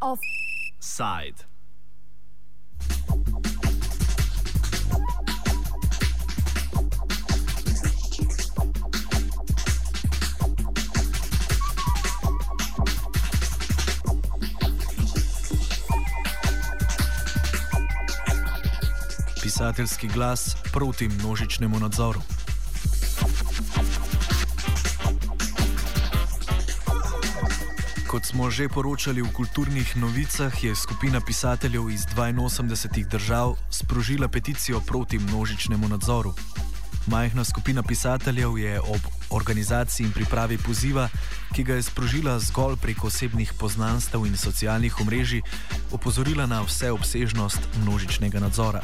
Offside. Pisateljski glas proti množičnemu nadzoru. Kot smo že poročali v kulturnih novicah, je skupina pisateljev iz 82 držav sprožila peticijo proti množičnemu nadzoru. Majhna skupina pisateljev je ob organizaciji in pripravi poziva, ki ga je sprožila zgolj preko osebnih poznanstev in socialnih omrežij, opozorila na vseobsežnost množičnega nadzora.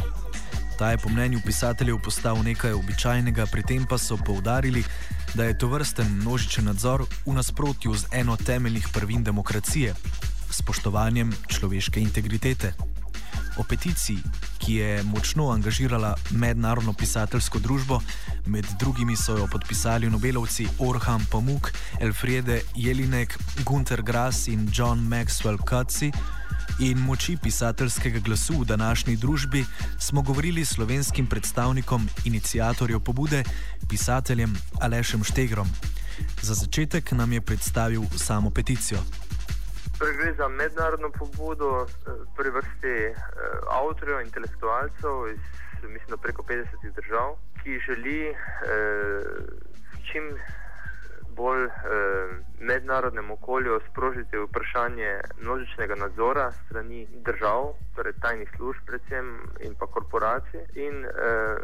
Ta je po mnenju pisateljev postal nekaj običajnega, pri tem pa so poudarili, da je to vrsten množičen nadzor v nasprotju z eno temeljnih prvin demokracije - spoštovanjem človeške integritete. O peticiji, ki je močno angažirala mednarodno pisateljsko družbo, med drugimi so jo podpisali Nobelovci Orhan Pamuk, Elfriede Jelinek, Gunter Grass in John Maxwell Cutsi, in moči pisateljskega glasu v današnji družbi smo govorili s slovenskim predstavnikom inicijatorjev pobude, pisateljem Alešem Štegrom. Za začetek nam je predstavil samo peticijo. Torej, gre za mednarodno pobudo eh, pri vrsti eh, avtorjev, intelektualcev iz mislim, preko 50 držav, ki želi eh, čim bolj eh, mednarodnem okolju sprožiti vprašanje množičnega nadzora strani držav, torej tajnih služb, predvsem in pa korporacij. In eh,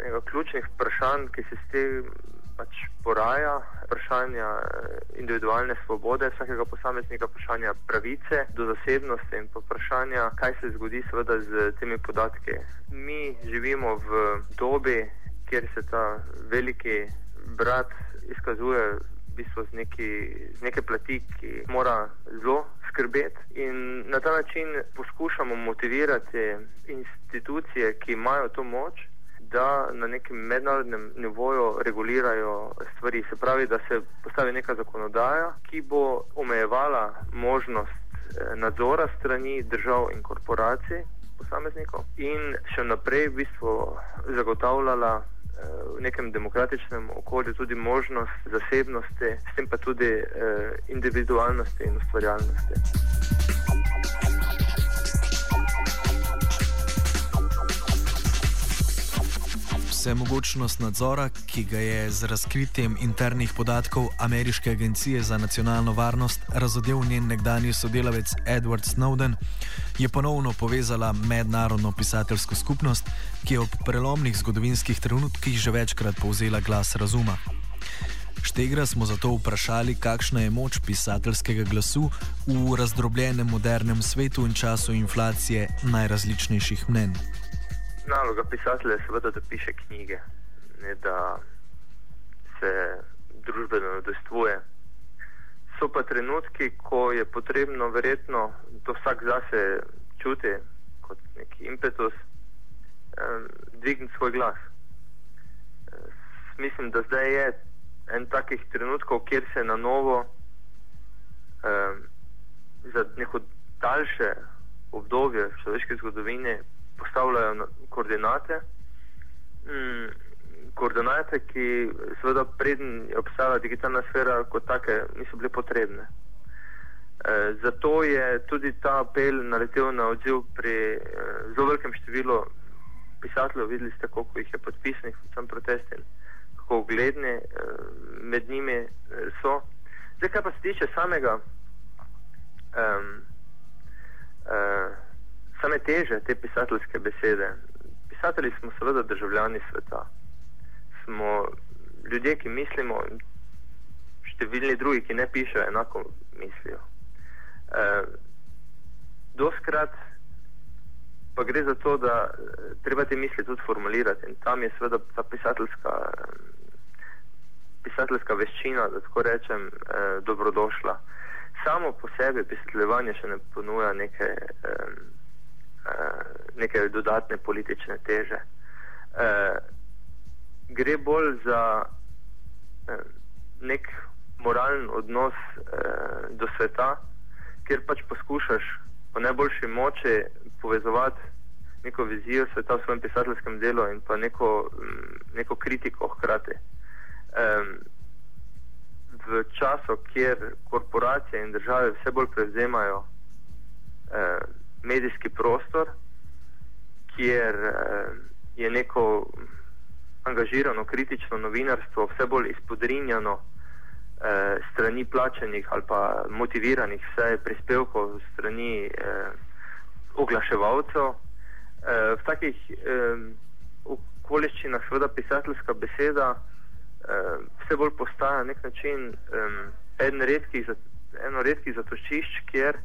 enega ključnih vprašanj, ki se s tem pač poraja, vprašanja eh, individualne svobode vsakega posameznika, vprašanja pravice do zasebnosti in vprašanja, kaj se zgodi seveda z temi podatki. Mi živimo v dobi, kjer se ta veliki brat izkazuje bistvu z, neki, z neke plati, ki mora zelo skrbeti. In na ta način poskušamo motivirati institucije, ki imajo to moč, da na nekem mednarodnem nivoju regulirajo stvari. Se pravi, da se postavi neka zakonodaja, ki bo omejevala možnost eh, nadzora strani držav in korporacij. In še naprej v bistvu zagotavljala v nekem demokratičnem okolju tudi možnost zasebnosti, s tem pa tudi eh, individualnosti in ustvarjalnosti. Vsemogočnost nadzora, ki ga je z razkritjem internih podatkov Ameriške agencije za nacionalno varnost razodel njen nekdanji sodelavec Edward Snowden, je ponovno povezala mednarodno pisateljsko skupnost, ki je ob prelomnih zgodovinskih trenutkih že večkrat povzela glas razuma. Štegra smo zato vprašali, kakšna je moč pisateljskega glasu v razdrobljenem modernem svetu in času inflacije najrazličnejših mnenj naloga pisatelja je seveda, da piše knjige, ne da se družbeno nadestvuje. So pa trenutki, ko je potrebno, verjetno, to vsak zase čuti kot neki impetus, um, dvigniti svoj glas. Uh, mislim, da zdaj je en takih trenutkov, kjer se na novo um, za neko daljše obdobje človeške zgodovine postavljajo koordinate. Mm, koordinate, ki seveda preden je obstajala digitalna sfera kot take, niso bile potrebne. E, zato je tudi ta apel naletel na odziv pri e, zelo velikem številu pisateljev, videli ste, koliko jih je podpisnih v tem protestu, kako ugledni e, med njimi e, so. Zdaj, kar pa se tiče samega um, uh, same teže te pisateljske besede. Pisatelji smo seveda državljani sveta. Smo ljudje, ki mislimo, in številni drugi, ki ne pišejo, enako mislijo. E, doskrat pa gre za to, da treba te misli tudi formulirati in tam je seveda ta pisateljska, pisateljska veščina, da tako rečem, e, dobrodošla. Samo po sebi pisateljevanje še ne ponuja neke. E, neke dodatne politične teže. E, gre bolj za nek moralen odnos eh, do sveta, kjer pač poskušaš po najboljši moči povezovati neko vizijo sveta v svojem pisateljskem delu in pa neko, neko kritiko hkrati. Eh, v času, kjer korporacije in države vse bolj prevzemajo eh, medijski prostor, kjer eh, je neko angažirano kritično novinarstvo vse bolj izpodrinjano eh, strani plačenih ali pa motiviranih vse prispevkov strani eh, oglaševalcev. Eh, v takih eh, okoliščinah seveda pisateljska beseda eh, vse bolj postaja nek način eh, eno redkih, redkih zatočišč, kjer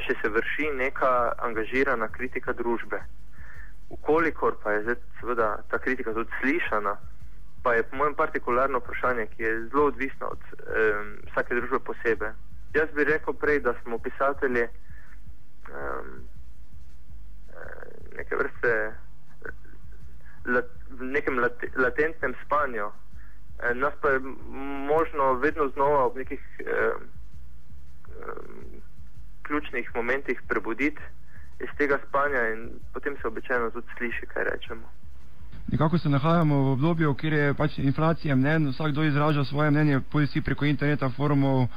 še se vrši neka angažirana kritika družbe. Ukolikor pa je zdaj, seveda ta kritika tudi slišana, pa je po mojem partikularno vprašanje, ki je zelo odvisno od um, vsake družbe posebej. Jaz bi rekel prej, da smo pisatelji um, neke vrste lat, v nekem lat, latentnem spanju. E, nas pa je možno vedno znova v nekih um, um, ključnih momentih prebuditi iz tega spanja in potem se običajno tudi sliši, kaj rečemo. Nekako se nahajamo v obdobju, kjer je pač inflacija mnen, vsakdo izraža svoje mnenje, pojdi preko interneta, forumov,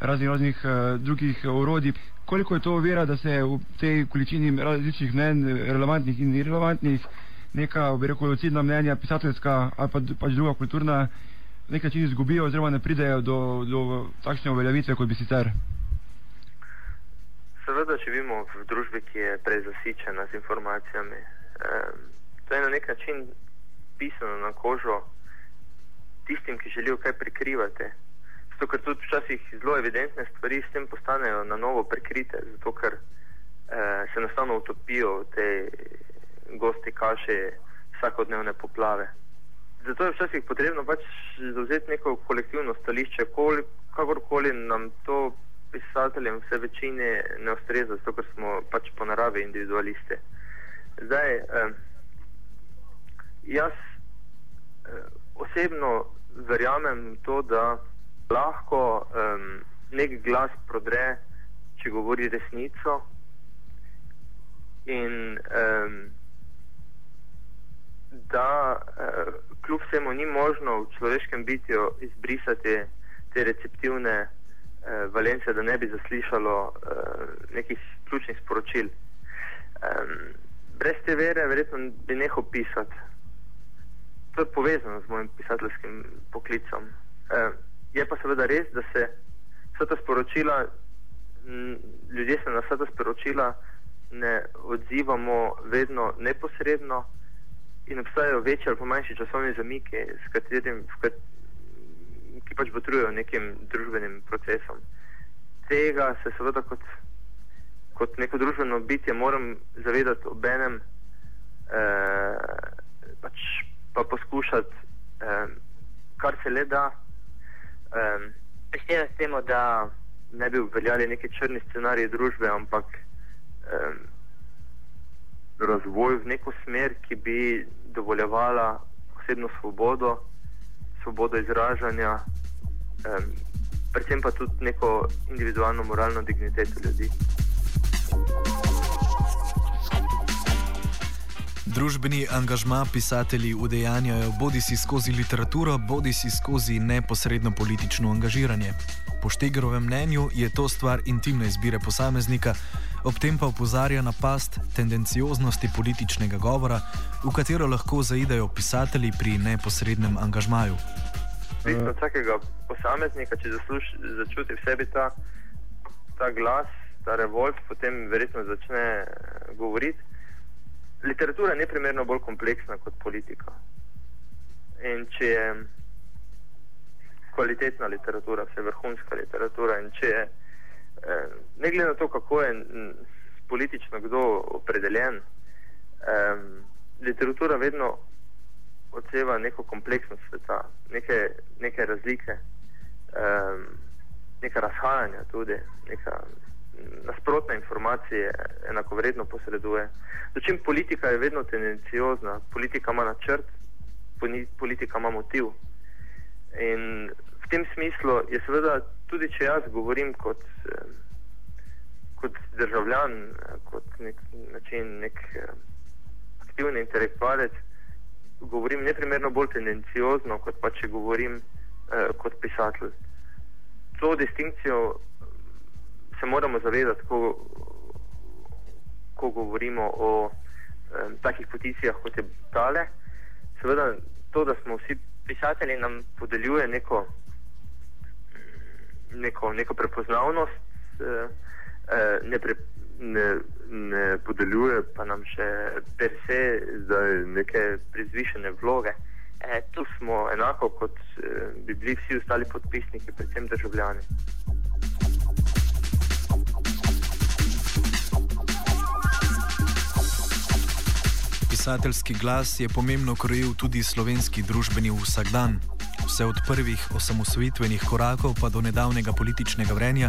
raznih, raznih uh, drugih orodij. Koliko je to vera, da se v tej količini različnih mnen, relevantnih in irrelevantnih, neka, bi rekel, lucidna mnenja, pisateljska ali pa pač druga kulturna, nekaj čini izgubijo oziroma ne pridejo do, do takšne uveljavitve, kot bi sicer? Seveda živimo v družbi, ki je prezasičena z informacijami. Um, to je na nek način pisano na kožo tistim, ki želijo kaj prikrivati. Zato, ker tudi včasih zelo evidentne stvari s tem postanejo na novo prikrite, zato ker uh, se enostavno utopijo v te gosti kaše vsakodnevne poplave. Zato je včasih potrebno pač zauzeti neko kolektivno stališče, kakorkoli nam to pisateljem vse večine ne ustreza, zato ker smo pač po naravi individualisti. Zdaj, eh, jaz eh, osebno verjamem to, da lahko eh, nek glas prodre, če govori resnico in eh, da eh, kljub vsemu ni možno v človeškem bitju izbrisati te receptivne eh, Valencija, da ne bi zaslišalo eh, nekih ključnih sporočil. Eh, brez te vere, verjetno bi nehal pisati. To je povezano z mojim pisateljskim poklicom. Eh, je pa seveda res, da se vsa ta sporočila, m, ljudje se na vsa ta sporočila ne odzivamo vedno neposredno in obstajajo večji ali pa manjši časovni zamiki, s katerim, katerim ki pač potrujejo nekim družbenim procesom. Tega se seveda kot, kot neko družbeno bitje moram zavedati ob enem, eh, pač pa poskušati, eh, kar se le da. Eh, s tem, da ne bi uveljali neki črni scenarij družbe, ampak eh, razvoj v neko smer, ki bi dovoljevala osebno svobodo, svobodo izražanja, um, predvsem pa tudi neko individualno moralno digniteto ljudi. Družbeni angažma pisatelji udejanjajo bodi si skozi literaturo, bodi si skozi neposredno politično angažiranje. Po Štegrovem mnenju je to stvar intimne izbire posameznika, ob tem pa upozarja na past tendencioznosti političnega govora, v katero lahko zaidejo pisatelji pri neposrednem angažmaju od vsakega posameznika, če zasluž, začuti v sebi ta, ta glas, ta revolt, potem verjetno začne eh, govoriti. Literatura je neprimerno bolj kompleksna kot politika. In če je kvalitetna literatura, vse vrhunska literatura, in če je, eh, ne glede na to, kako je politično kdo opredeljen, eh, literatura vedno odseva neko kompleksnost sveta, neke, neke razlike, um, neka razhajanja tudi, neka nasprotne informacije enako vredno posreduje. Dočim politika je vedno tendenciozna, politika ima načrt, politika ima motiv. In v tem smislu je seveda tudi, če jaz govorim kot, kot državljan, kot nek način, nek aktivni intelektualec, govorim neprimerno bolj tendenciozno, kot pa če govorim eh, kot pisatelj. To distinkcijo se moramo zavedati, ko, ko govorimo o eh, takih peticijah, kot je tale. Seveda, to, da smo vsi pisatelji, nam podeljuje neko, neko, neko prepoznavnost, eh, eh, ne, pre, ne, ne podeljuje pa nam še per se neke prizvišene vloge. E, tu smo enako kot e, bi bili vsi ostali podpisniki, predvsem državljani. Pisateljski glas je pomembno krojil tudi slovenski družbeni vsakdan. Vse od prvih osamosvojitvenih korakov pa do nedavnega političnega vrenja,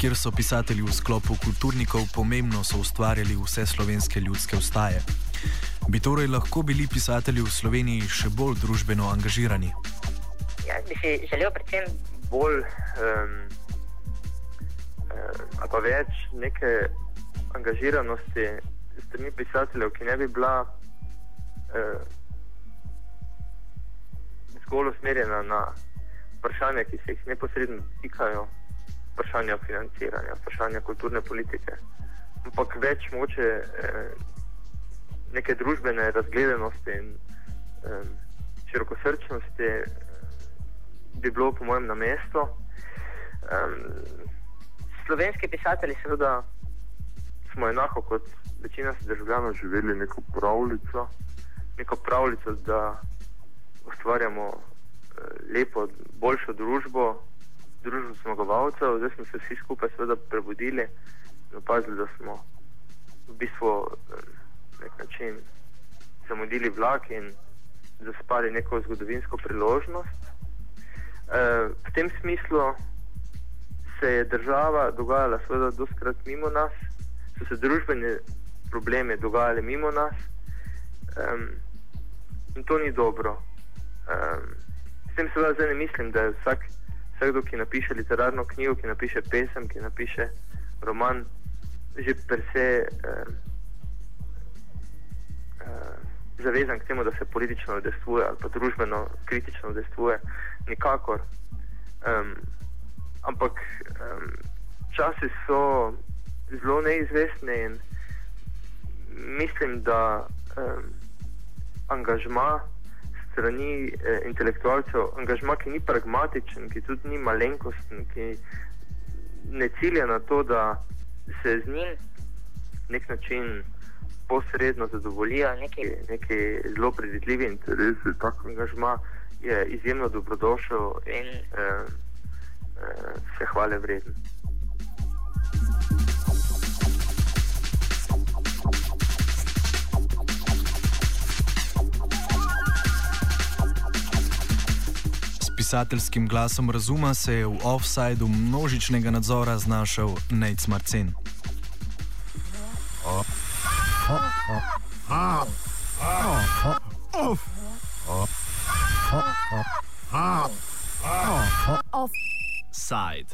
kjer so pisatelji v sklopu kulturnikov pomembno so ustvarjali vse slovenske ljudske vstaje. Bi torej lahko bili pisatelji v Sloveniji še bolj družbeno angažirani? Ja, bi si želel predvsem bolj um, um, ali pa več neke angažiranosti strani pisateljev, ki ne bi bila uh, zgolj usmerjena na vprašanja, ki se jih neposredno dotikajo vprašanja financiranja, vprašanja kulturne politike, ampak več moče eh, neke družbene razgledanosti in eh, širokosrčnosti eh, bi bilo, po mojem, na mestu. Eh, slovenski pisatelji, seveda, smo enako kot večina državljanov živeli neko pravljico, neko pravljico, da ustvarjamo eh, lepo, boljšo družbo družbo zmagovalcev, zdaj smo se vsi skupaj seveda prebudili in opazili, da smo v bistvu na eh, nek način zamudili vlak in zaspali neko zgodovinsko priložnost. E, v tem smislu se je država dogajala seveda doskrat mimo nas, so se družbene probleme dogajale mimo nas um, in to ni dobro. Um, s tem seveda zdaj ne mislim, da je vsak vsakdo, ki napiše literarno knjigo, ki napiše pesem, ki napiše roman, že per se eh, eh, zavezan k temu, da se politično udestvuje ali pa družbeno kritično udestvuje, nikakor. Um, ampak um, časi so zelo neizvestni in mislim, da um, angažma strani eh, intelektualcev angažma, ki ni pragmatičen, ki tudi ni malenkosten, ki ne cilja na to, da se z njim nek način posredno zadovoljijo neki, neki zelo predvidljivi interesi. Tak angažma je izjemno dobrodošel in eh, eh, se hvale vreden. Pisateljskim glasom razuma se je v offsajdu množičnega nadzora znašel Nec Marcen. Offside.